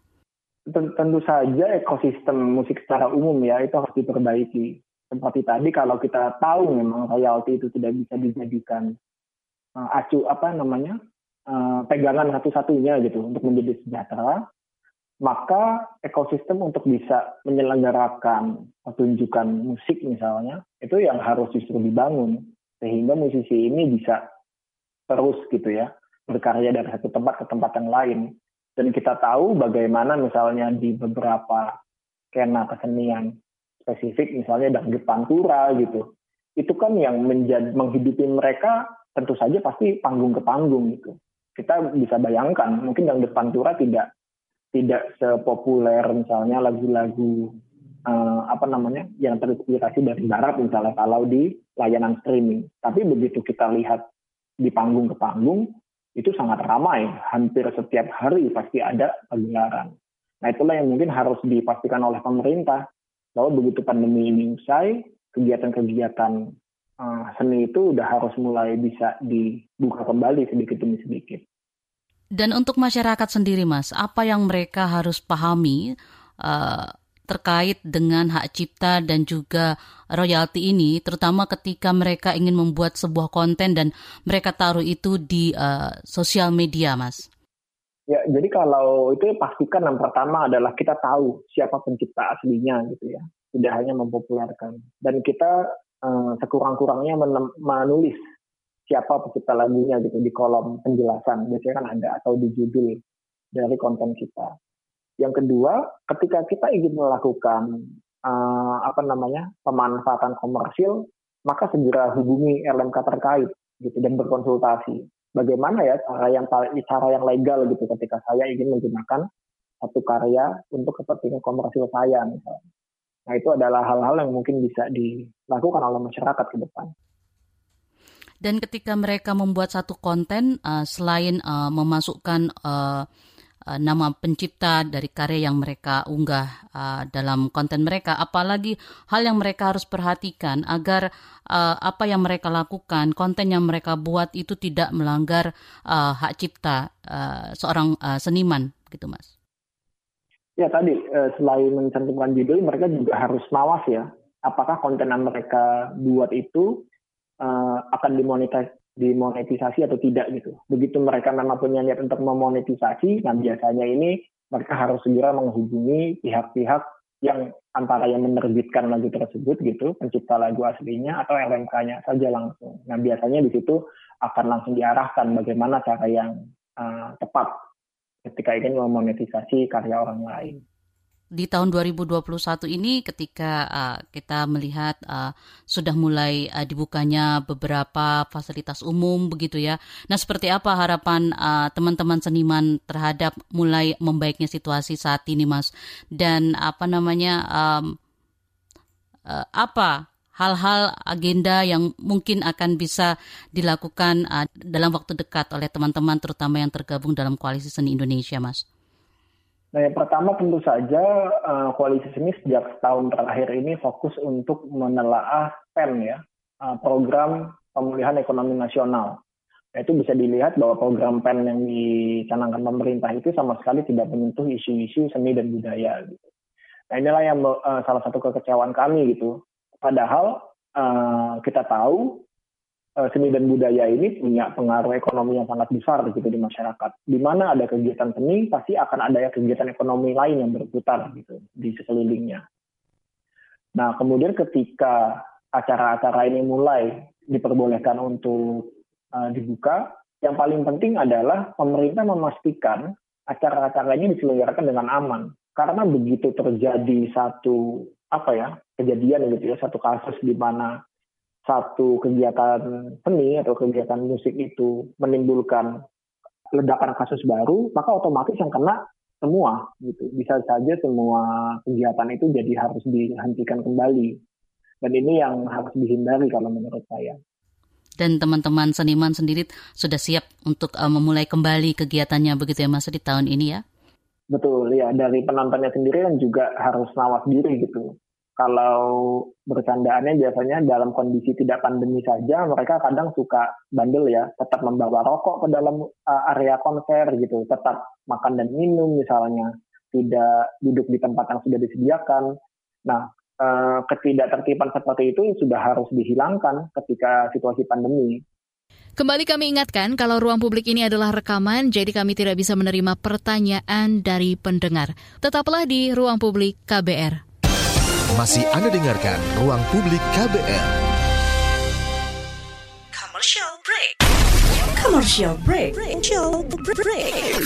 Tentu saja ekosistem musik secara umum ya itu harus diperbaiki seperti tadi kalau kita tahu memang royalti itu tidak bisa dijadikan uh, acu apa namanya uh, pegangan satu-satunya gitu untuk menjadi sejahtera maka ekosistem untuk bisa menyelenggarakan pertunjukan musik misalnya itu yang harus justru dibangun. Sehingga musisi ini bisa terus gitu ya berkarya dari satu tempat ke tempat yang lain. Dan kita tahu bagaimana misalnya di beberapa kena kesenian spesifik misalnya dangdut pantura gitu. Itu kan yang menjadi menghidupi mereka tentu saja pasti panggung ke panggung gitu. Kita bisa bayangkan mungkin dangdut pantura tidak tidak sepopuler misalnya lagu-lagu uh, apa namanya yang terinspirasi dari barat misalnya kalau di layanan streaming. Tapi begitu kita lihat di panggung ke panggung itu sangat ramai. Hampir setiap hari pasti ada pagelaran. Nah itulah yang mungkin harus dipastikan oleh pemerintah bahwa begitu pandemi ini usai, kegiatan-kegiatan uh, seni itu udah harus mulai bisa dibuka kembali sedikit demi sedikit. Dan untuk masyarakat sendiri, Mas, apa yang mereka harus pahami uh, terkait dengan hak cipta dan juga royalti ini, terutama ketika mereka ingin membuat sebuah konten dan mereka taruh itu di uh, sosial media, Mas? Ya, jadi kalau itu pastikan yang pertama adalah kita tahu siapa pencipta aslinya gitu ya. Tidak hanya mempopulerkan. Dan kita uh, sekurang-kurangnya menulis siapa pencipta lagunya gitu di kolom penjelasan. Biasanya kan ada atau di judul dari konten kita. Yang kedua, ketika kita ingin melakukan uh, apa namanya pemanfaatan komersil, maka segera hubungi LMK terkait gitu dan berkonsultasi. Bagaimana ya cara yang cara yang legal gitu ketika saya ingin menggunakan satu karya untuk kepentingan komersil saya misalnya. Nah itu adalah hal-hal yang mungkin bisa dilakukan oleh masyarakat ke depan. Dan ketika mereka membuat satu konten, uh, selain uh, memasukkan uh, uh, nama pencipta dari karya yang mereka unggah uh, dalam konten mereka, apalagi hal yang mereka harus perhatikan agar uh, apa yang mereka lakukan, konten yang mereka buat itu tidak melanggar hak cipta seorang seniman, gitu, Mas. Ya tadi selain mencantumkan judul, mereka juga harus mawas ya, apakah konten yang mereka buat itu akan dimonetisasi, dimonetisasi atau tidak gitu. Begitu mereka memang punya niat untuk memonetisasi, nah biasanya ini mereka harus segera menghubungi pihak-pihak yang antara yang menerbitkan lagu tersebut gitu, pencipta lagu aslinya atau LMK-nya saja langsung. Nah biasanya di situ akan langsung diarahkan bagaimana cara yang uh, tepat ketika ingin memonetisasi karya orang lain di tahun 2021 ini ketika uh, kita melihat uh, sudah mulai uh, dibukanya beberapa fasilitas umum begitu ya. Nah, seperti apa harapan uh, teman-teman seniman terhadap mulai membaiknya situasi saat ini, Mas? Dan apa namanya um, uh, apa hal-hal agenda yang mungkin akan bisa dilakukan uh, dalam waktu dekat oleh teman-teman terutama yang tergabung dalam Koalisi Seni Indonesia, Mas? Nah, yang pertama tentu saja uh, koalisi seni sejak setahun terakhir ini fokus untuk menelaah PEN ya, uh, program pemulihan ekonomi nasional. Itu bisa dilihat bahwa program PEN yang dicanangkan pemerintah itu sama sekali tidak menyentuh isu-isu seni dan budaya. Gitu. Nah, inilah yang uh, salah satu kekecewaan kami gitu. Padahal uh, kita tahu seni dan budaya ini punya pengaruh ekonomi yang sangat besar gitu di masyarakat. Di mana ada kegiatan seni, pasti akan ada kegiatan ekonomi lain yang berputar gitu di sekelilingnya. Nah, kemudian ketika acara-acara ini mulai diperbolehkan untuk uh, dibuka, yang paling penting adalah pemerintah memastikan acara-acara ini diselenggarakan dengan aman. Karena begitu terjadi satu apa ya kejadian gitu ya, satu kasus di mana satu kegiatan seni atau kegiatan musik itu menimbulkan ledakan kasus baru, maka otomatis yang kena semua gitu. Bisa saja semua kegiatan itu jadi harus dihentikan kembali. Dan ini yang harus dihindari kalau menurut saya. Dan teman-teman seniman sendiri sudah siap untuk uh, memulai kembali kegiatannya begitu ya Mas di tahun ini ya? Betul ya dari penontonnya sendiri kan juga harus nawas diri gitu kalau bercandaannya biasanya dalam kondisi tidak pandemi saja mereka kadang suka bandel ya tetap membawa rokok ke dalam uh, area konser gitu tetap makan dan minum misalnya tidak duduk di tempat yang sudah disediakan nah uh, ketidaktertiban seperti itu sudah harus dihilangkan ketika situasi pandemi Kembali kami ingatkan kalau ruang publik ini adalah rekaman, jadi kami tidak bisa menerima pertanyaan dari pendengar. Tetaplah di ruang publik KBR. Masih Anda dengarkan Ruang Publik KBR. Commercial break. Commercial break. Commercial break.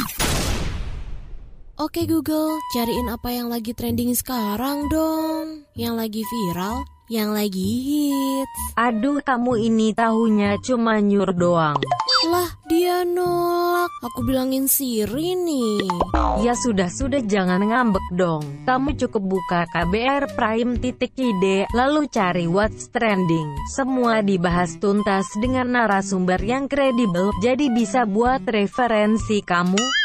Oke Google, cariin apa yang lagi trending sekarang dong. Yang lagi viral, yang lagi hits. Aduh, kamu ini tahunya cuma nyur doang. Lah, dia nolak. Aku bilangin Siri nih. Ya sudah-sudah jangan ngambek dong. Kamu cukup buka KBR Prime titik ide, lalu cari what's trending. Semua dibahas tuntas dengan narasumber yang kredibel, jadi bisa buat referensi kamu.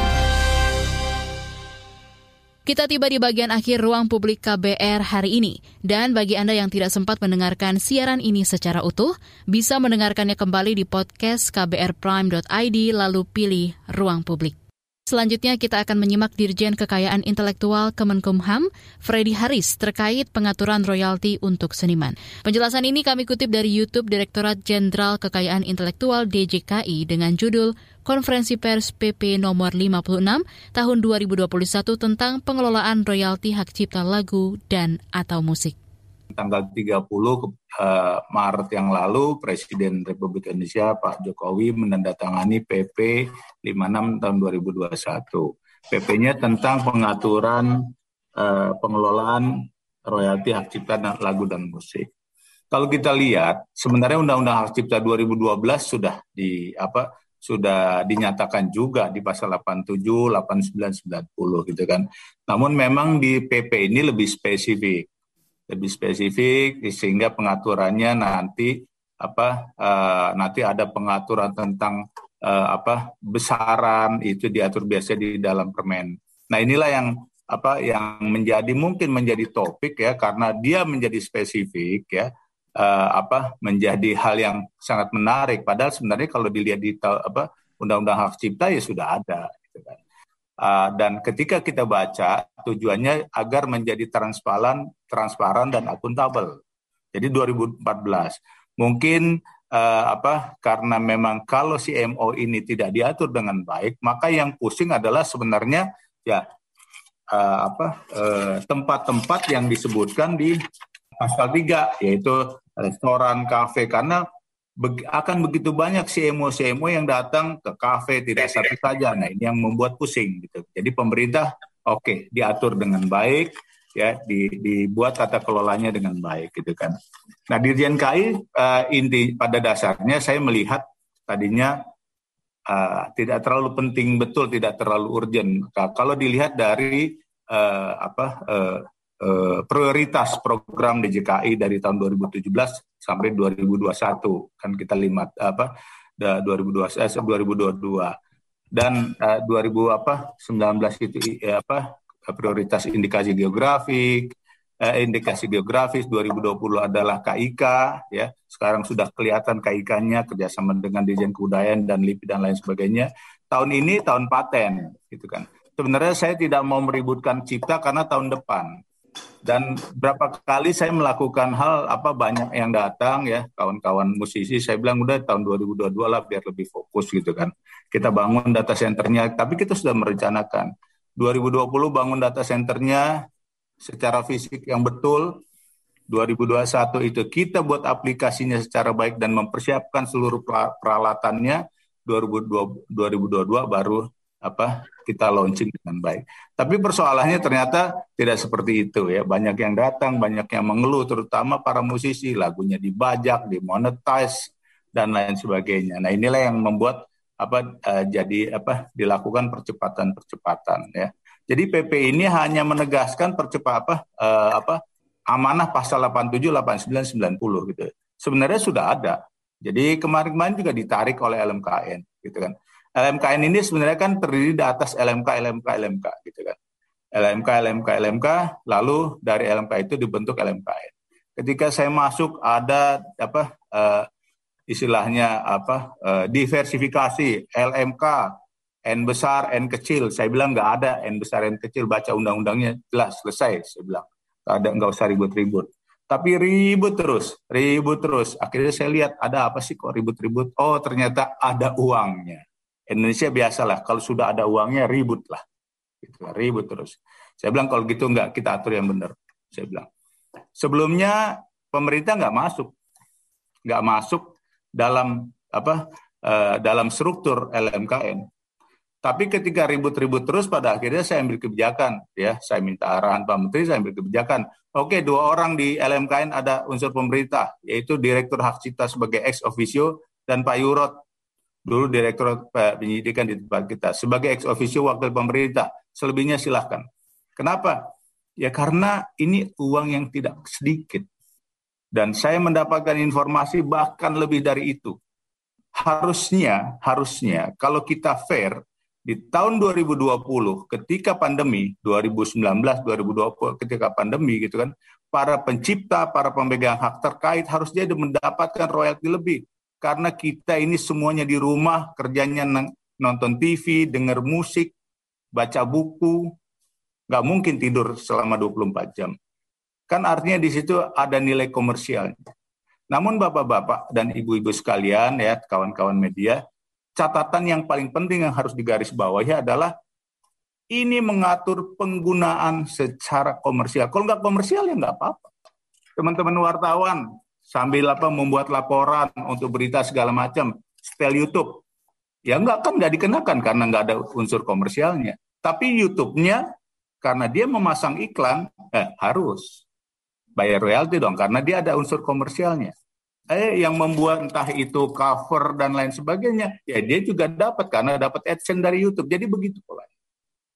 Kita tiba di bagian akhir ruang publik KBR hari ini. Dan bagi Anda yang tidak sempat mendengarkan siaran ini secara utuh, bisa mendengarkannya kembali di podcast kbrprime.id lalu pilih ruang publik. Selanjutnya kita akan menyimak Dirjen Kekayaan Intelektual Kemenkumham, Freddy Haris, terkait pengaturan royalti untuk seniman. Penjelasan ini kami kutip dari YouTube Direktorat Jenderal Kekayaan Intelektual DJKI dengan judul Konferensi Pers PP nomor 56 tahun 2021 tentang pengelolaan royalti hak cipta lagu dan atau musik tanggal 30 uh, Maret yang lalu Presiden Republik Indonesia Pak Jokowi menandatangani PP 56 tahun 2021. PP-nya tentang pengaturan uh, pengelolaan royalti hak cipta dan lagu dan musik. Kalau kita lihat sebenarnya Undang-Undang Hak Cipta 2012 sudah di apa sudah dinyatakan juga di pasal 87, 89, 90 gitu kan. Namun memang di PP ini lebih spesifik lebih spesifik sehingga pengaturannya nanti apa uh, nanti ada pengaturan tentang uh, apa besaran itu diatur biasa di dalam permen. Nah inilah yang apa yang menjadi mungkin menjadi topik ya karena dia menjadi spesifik ya uh, apa menjadi hal yang sangat menarik. Padahal sebenarnya kalau dilihat di apa undang-undang hak cipta ya sudah ada. Gitu kan. Uh, dan ketika kita baca tujuannya agar menjadi transparan, transparan dan akuntabel. Jadi 2014 mungkin uh, apa karena memang kalau CMO ini tidak diatur dengan baik, maka yang pusing adalah sebenarnya ya apa tempat-tempat uh, yang disebutkan di pasal 3 yaitu restoran, kafe karena akan begitu banyak CMO-CMO yang datang ke kafe tidak satu saja. Nah ini yang membuat pusing gitu. Jadi pemerintah oke okay, diatur dengan baik ya di, dibuat tata kelolanya dengan baik gitu kan. Nah Dirjen KI uh, inti pada dasarnya saya melihat tadinya uh, tidak terlalu penting betul tidak terlalu urgent. Nah, kalau dilihat dari uh, apa uh, uh, prioritas program DJKI dari tahun 2017 sampai 2021 kan kita limat apa 2021 eh, 2022 dan uh, 2000 apa 19 itu eh, apa prioritas indikasi geografik eh, indikasi geografis 2020 adalah KIK ya. Sekarang sudah kelihatan KIK-nya kerjasama dengan Dirjen Kebudayaan dan LIPI dan lain sebagainya. Tahun ini tahun paten gitu kan. Sebenarnya saya tidak mau meributkan cipta karena tahun depan dan berapa kali saya melakukan hal apa banyak yang datang ya kawan-kawan musisi saya bilang udah tahun 2022 lah biar lebih fokus gitu kan. Kita bangun data centernya tapi kita sudah merencanakan. 2020 bangun data centernya secara fisik yang betul 2021 itu kita buat aplikasinya secara baik dan mempersiapkan seluruh peralatannya 2022 baru apa kita launching dengan baik. Tapi persoalannya ternyata tidak seperti itu ya. Banyak yang datang, banyak yang mengeluh, terutama para musisi lagunya dibajak, dimonetize dan lain sebagainya. Nah inilah yang membuat apa uh, jadi apa dilakukan percepatan-percepatan ya. Jadi PP ini hanya menegaskan percepat apa uh, apa amanah pasal 87, 89, 90 gitu. Sebenarnya sudah ada. Jadi kemarin-kemarin juga ditarik oleh LMKN gitu kan. LMKN ini sebenarnya kan terdiri di atas LMK, LMK, LMK gitu kan. LMK, LMK, LMK, lalu dari LMK itu dibentuk LMKN. Ketika saya masuk ada apa uh, istilahnya apa uh, diversifikasi LMK N besar N kecil. Saya bilang nggak ada N besar N kecil. Baca undang-undangnya jelas selesai. Saya bilang nggak ada nggak usah ribut-ribut. Tapi ribut terus, ribut terus. Akhirnya saya lihat ada apa sih kok ribut-ribut? Oh ternyata ada uangnya Indonesia biasalah kalau sudah ada uangnya ribut lah, gitu, ribut terus. Saya bilang kalau gitu enggak kita atur yang benar. Saya bilang sebelumnya pemerintah nggak masuk, nggak masuk dalam apa uh, dalam struktur LMKN. Tapi ketika ribut-ribut terus pada akhirnya saya ambil kebijakan ya, saya minta arahan Pak Menteri, saya ambil kebijakan. Oke, dua orang di LMKN ada unsur pemerintah, yaitu Direktur Hak Cipta sebagai ex officio dan Pak Yurot dulu direktur penyidikan di tempat kita sebagai ex officio wakil pemerintah selebihnya silahkan. Kenapa? Ya karena ini uang yang tidak sedikit. Dan saya mendapatkan informasi bahkan lebih dari itu. Harusnya harusnya kalau kita fair di tahun 2020 ketika pandemi 2019 2020 ketika pandemi gitu kan para pencipta para pemegang hak terkait harusnya mendapatkan royalti lebih karena kita ini semuanya di rumah kerjanya nonton TV, dengar musik, baca buku, nggak mungkin tidur selama 24 jam. Kan artinya di situ ada nilai komersial. Namun bapak-bapak dan ibu-ibu sekalian ya, kawan-kawan media, catatan yang paling penting yang harus digarisbawahi adalah ini mengatur penggunaan secara komersial. Kalau nggak komersial ya nggak apa-apa. Teman-teman wartawan sambil apa membuat laporan untuk berita segala macam, setel YouTube. Ya nggak kan nggak dikenakan karena nggak ada unsur komersialnya. Tapi YouTube-nya karena dia memasang iklan, eh, harus bayar royalti dong karena dia ada unsur komersialnya. Eh, yang membuat entah itu cover dan lain sebagainya, ya dia juga dapat karena dapat adsense dari YouTube. Jadi begitu pola.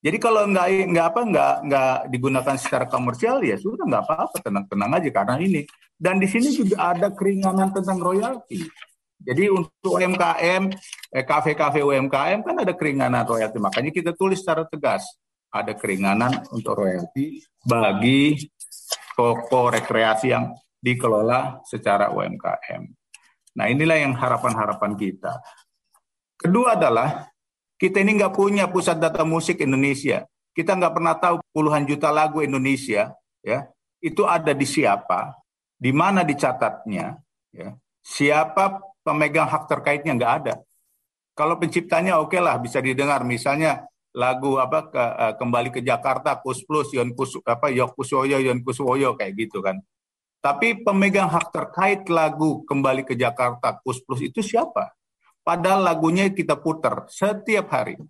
Jadi kalau nggak nggak apa nggak nggak digunakan secara komersial ya sudah nggak apa-apa tenang-tenang aja karena ini. Dan di sini juga ada keringanan tentang royalti. Jadi untuk UMKM, eh, kafe-kafe UMKM kan ada keringanan royalti. Makanya kita tulis secara tegas ada keringanan untuk royalti bagi toko rekreasi yang dikelola secara UMKM. Nah inilah yang harapan-harapan kita. Kedua adalah kita ini nggak punya pusat data musik Indonesia. Kita nggak pernah tahu puluhan juta lagu Indonesia, ya itu ada di siapa, di mana dicatatnya, ya siapa pemegang hak terkaitnya nggak ada. Kalau penciptanya oke okay lah bisa didengar, misalnya lagu apa ke, uh, kembali ke Jakarta Kus Plus Yon Kus apa Yok Kusoyo Yon Kuswoyo kayak gitu kan. Tapi pemegang hak terkait lagu kembali ke Jakarta Kus Plus itu siapa? Padahal lagunya kita putar setiap hari.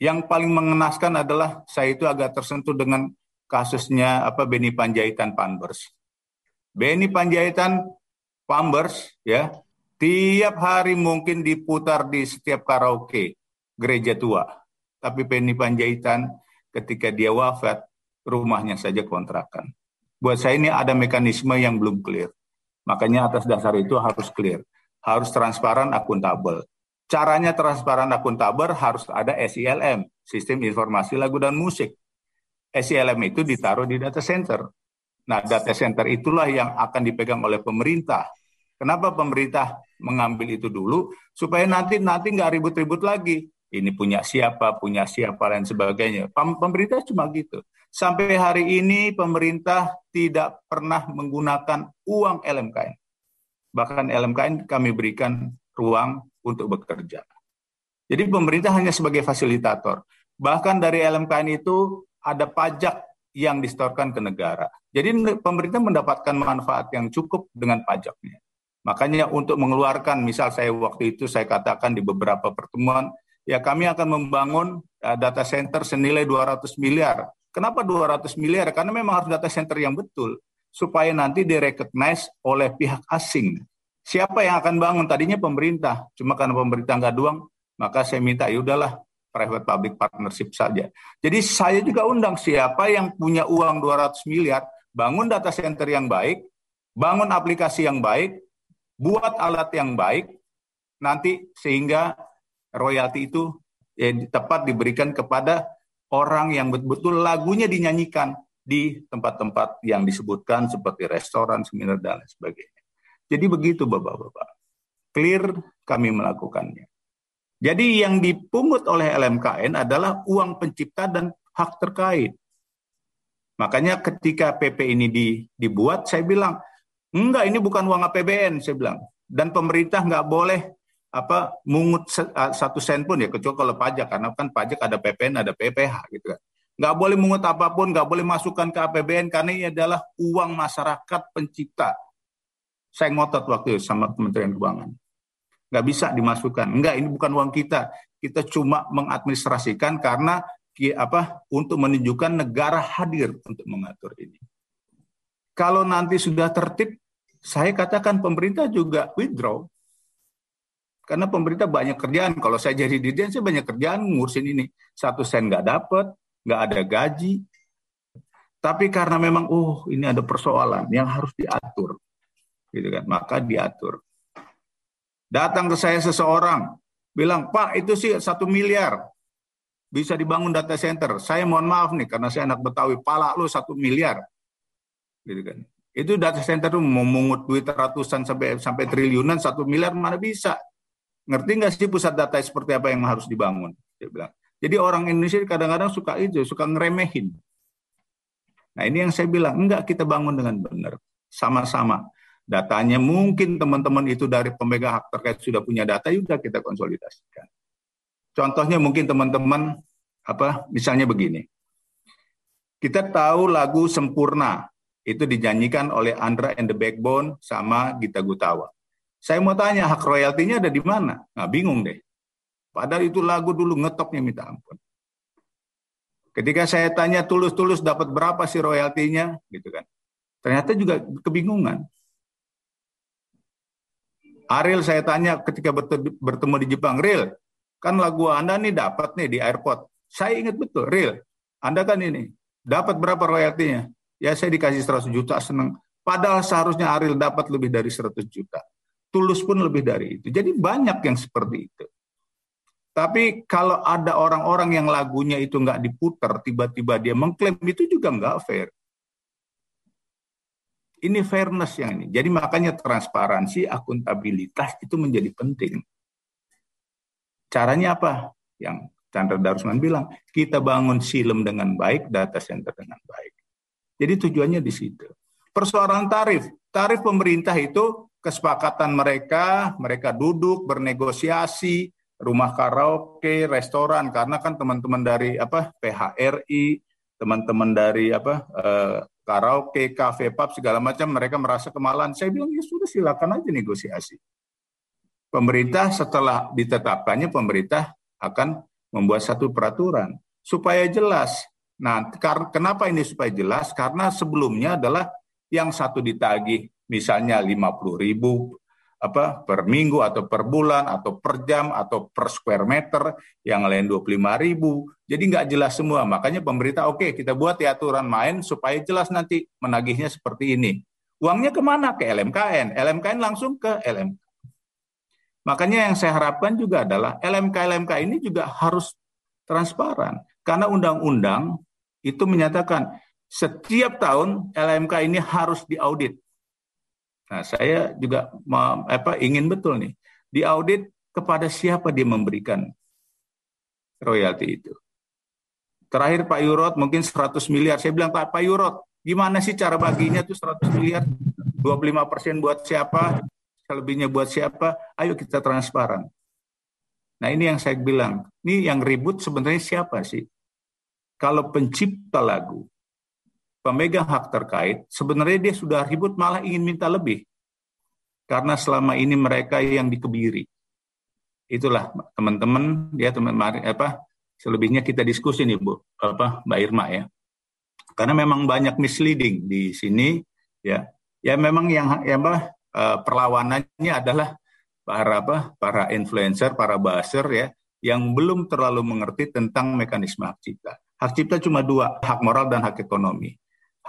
Yang paling mengenaskan adalah saya itu agak tersentuh dengan kasusnya apa Beni Panjaitan Panbers. Beni Panjaitan Panbers ya tiap hari mungkin diputar di setiap karaoke gereja tua. Tapi Beni Panjaitan ketika dia wafat rumahnya saja kontrakan. Buat saya ini ada mekanisme yang belum clear. Makanya atas dasar itu harus clear harus transparan akuntabel. Caranya transparan akuntabel harus ada SILM, Sistem Informasi Lagu dan Musik. SILM itu ditaruh di data center. Nah, data center itulah yang akan dipegang oleh pemerintah. Kenapa pemerintah mengambil itu dulu? Supaya nanti nanti nggak ribut-ribut lagi. Ini punya siapa, punya siapa, dan sebagainya. Pemerintah cuma gitu. Sampai hari ini pemerintah tidak pernah menggunakan uang LMKN. Bahkan LMKN kami berikan ruang untuk bekerja. Jadi pemerintah hanya sebagai fasilitator. Bahkan dari LMKN itu ada pajak yang distorkan ke negara. Jadi pemerintah mendapatkan manfaat yang cukup dengan pajaknya. Makanya untuk mengeluarkan, misal saya waktu itu saya katakan di beberapa pertemuan, ya kami akan membangun uh, data center senilai 200 miliar. Kenapa 200 miliar? Karena memang harus data center yang betul supaya nanti direcognize oleh pihak asing. Siapa yang akan bangun? Tadinya pemerintah, cuma karena pemerintah nggak doang, maka saya minta ya udahlah private public partnership saja. Jadi saya juga undang siapa yang punya uang 200 miliar, bangun data center yang baik, bangun aplikasi yang baik, buat alat yang baik, nanti sehingga royalti itu ya, tepat diberikan kepada orang yang betul-betul lagunya dinyanyikan di tempat-tempat yang disebutkan seperti restoran, seminar, dan lain sebagainya. Jadi begitu Bapak-Bapak. Clear kami melakukannya. Jadi yang dipungut oleh LMKN adalah uang pencipta dan hak terkait. Makanya ketika PP ini dibuat, saya bilang, enggak ini bukan uang APBN, saya bilang. Dan pemerintah nggak boleh apa mungut satu sen pun ya kecuali kalau pajak karena kan pajak ada PPN ada PPH gitu kan nggak boleh mungut apa pun nggak boleh masukkan ke APBN karena ini adalah uang masyarakat pencipta. Saya ngotot waktu itu sama Kementerian Keuangan. Nggak bisa dimasukkan. Enggak ini bukan uang kita. Kita cuma mengadministrasikan karena apa untuk menunjukkan negara hadir untuk mengatur ini. Kalau nanti sudah tertib saya katakan pemerintah juga withdraw. Karena pemerintah banyak kerjaan. Kalau saya jadi dirjen, saya banyak kerjaan ngurusin ini. Satu sen nggak dapat, nggak ada gaji. Tapi karena memang, oh ini ada persoalan yang harus diatur, gitu kan? Maka diatur. Datang ke saya seseorang, bilang, Pak itu sih satu miliar, bisa dibangun data center. Saya mohon maaf nih, karena saya anak Betawi, pala lu satu miliar, gitu kan? Itu data center tuh memungut duit ratusan sampai sampai triliunan, satu miliar mana bisa? ngerti nggak sih pusat data seperti apa yang harus dibangun? Dia bilang. Jadi orang Indonesia kadang-kadang suka itu, suka ngeremehin. Nah ini yang saya bilang, enggak kita bangun dengan benar. Sama-sama. Datanya mungkin teman-teman itu dari pemegang hak terkait sudah punya data, sudah kita konsolidasikan. Contohnya mungkin teman-teman, apa misalnya begini. Kita tahu lagu Sempurna, itu dinyanyikan oleh Andra and the Backbone sama Gita Gutawa. Saya mau tanya, hak royaltinya ada di mana? Nah, bingung deh. Padahal itu lagu dulu ngetopnya minta ampun. Ketika saya tanya tulus-tulus dapat berapa sih royaltinya, gitu kan. Ternyata juga kebingungan. Ariel saya tanya ketika bertemu di Jepang, Real, kan lagu Anda nih dapat nih di airport. Saya ingat betul, Real, Anda kan ini, dapat berapa royaltinya? Ya saya dikasih 100 juta, seneng. Padahal seharusnya Ariel dapat lebih dari 100 juta. Tulus pun lebih dari itu. Jadi banyak yang seperti itu. Tapi kalau ada orang-orang yang lagunya itu nggak diputar, tiba-tiba dia mengklaim itu juga nggak fair. Ini fairness yang ini. Jadi makanya transparansi, akuntabilitas itu menjadi penting. Caranya apa? Yang Chandra Darusman bilang, kita bangun silem dengan baik, data center dengan baik. Jadi tujuannya di situ. Persoalan tarif. Tarif pemerintah itu kesepakatan mereka, mereka duduk bernegosiasi, rumah karaoke, restoran karena kan teman-teman dari apa PHRI, teman-teman dari apa eh, karaoke, kafe, pub segala macam mereka merasa kemalan. Saya bilang ya sudah silakan aja negosiasi. Pemerintah setelah ditetapkannya pemerintah akan membuat satu peraturan supaya jelas. Nah, kenapa ini supaya jelas? Karena sebelumnya adalah yang satu ditagih misalnya 50 ribu apa per minggu atau per bulan atau per jam atau per square meter yang lain 25 ribu. Jadi nggak jelas semua. Makanya pemerintah oke okay, kita buat ya aturan main supaya jelas nanti menagihnya seperti ini. Uangnya ke mana? Ke LMKN LMKN langsung ke LMK makanya yang saya harapkan juga adalah LMK LMK ini juga harus transparan. Karena undang-undang itu menyatakan setiap tahun LMK ini harus diaudit Nah, saya juga apa ingin betul nih diaudit kepada siapa dia memberikan royalti itu. Terakhir Pak Yurot mungkin 100 miliar. Saya bilang Pak, Pak Yurot, gimana sih cara baginya tuh 100 miliar? 25 persen buat siapa? Selebihnya buat siapa? Ayo kita transparan. Nah ini yang saya bilang, ini yang ribut sebenarnya siapa sih? Kalau pencipta lagu, pemegang hak terkait, sebenarnya dia sudah ribut malah ingin minta lebih. Karena selama ini mereka yang dikebiri. Itulah teman-teman, ya teman apa selebihnya kita diskusi nih Bu, apa Mbak Irma ya. Karena memang banyak misleading di sini ya. Ya memang yang ya apa eh, perlawanannya adalah para apa para influencer, para buzzer ya yang belum terlalu mengerti tentang mekanisme hak cipta. Hak cipta cuma dua, hak moral dan hak ekonomi.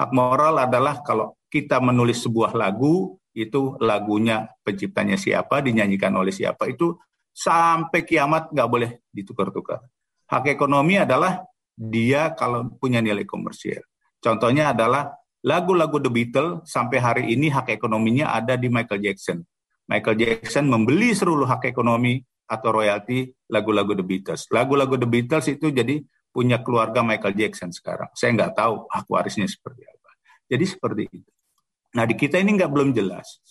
Hak moral adalah kalau kita menulis sebuah lagu, itu lagunya penciptanya siapa, dinyanyikan oleh siapa, itu sampai kiamat nggak boleh ditukar-tukar. Hak ekonomi adalah dia kalau punya nilai komersial. Contohnya adalah lagu-lagu The Beatles sampai hari ini hak ekonominya ada di Michael Jackson. Michael Jackson membeli seluruh hak ekonomi atau royalti lagu-lagu The Beatles. Lagu-lagu The Beatles itu jadi punya keluarga Michael Jackson sekarang. Saya nggak tahu hak warisnya seperti apa. Jadi seperti itu. Nah di kita ini nggak belum jelas.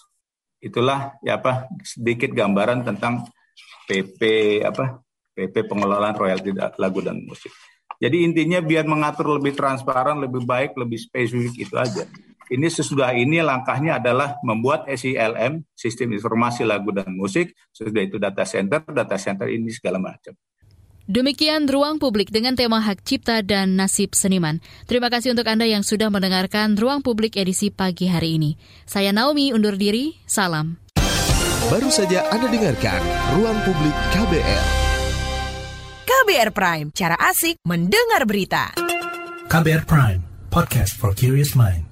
Itulah ya apa sedikit gambaran tentang PP apa PP pengelolaan royalti lagu dan musik. Jadi intinya biar mengatur lebih transparan, lebih baik, lebih spesifik itu aja. Ini sesudah ini langkahnya adalah membuat SILM, Sistem Informasi Lagu dan Musik, sesudah itu data center, data center ini segala macam. Demikian ruang publik dengan tema hak cipta dan nasib seniman. Terima kasih untuk Anda yang sudah mendengarkan ruang publik edisi pagi hari ini. Saya Naomi undur diri, salam. Baru saja Anda dengarkan ruang publik KBR. KBR Prime, cara asik mendengar berita. KBR Prime, podcast for curious mind.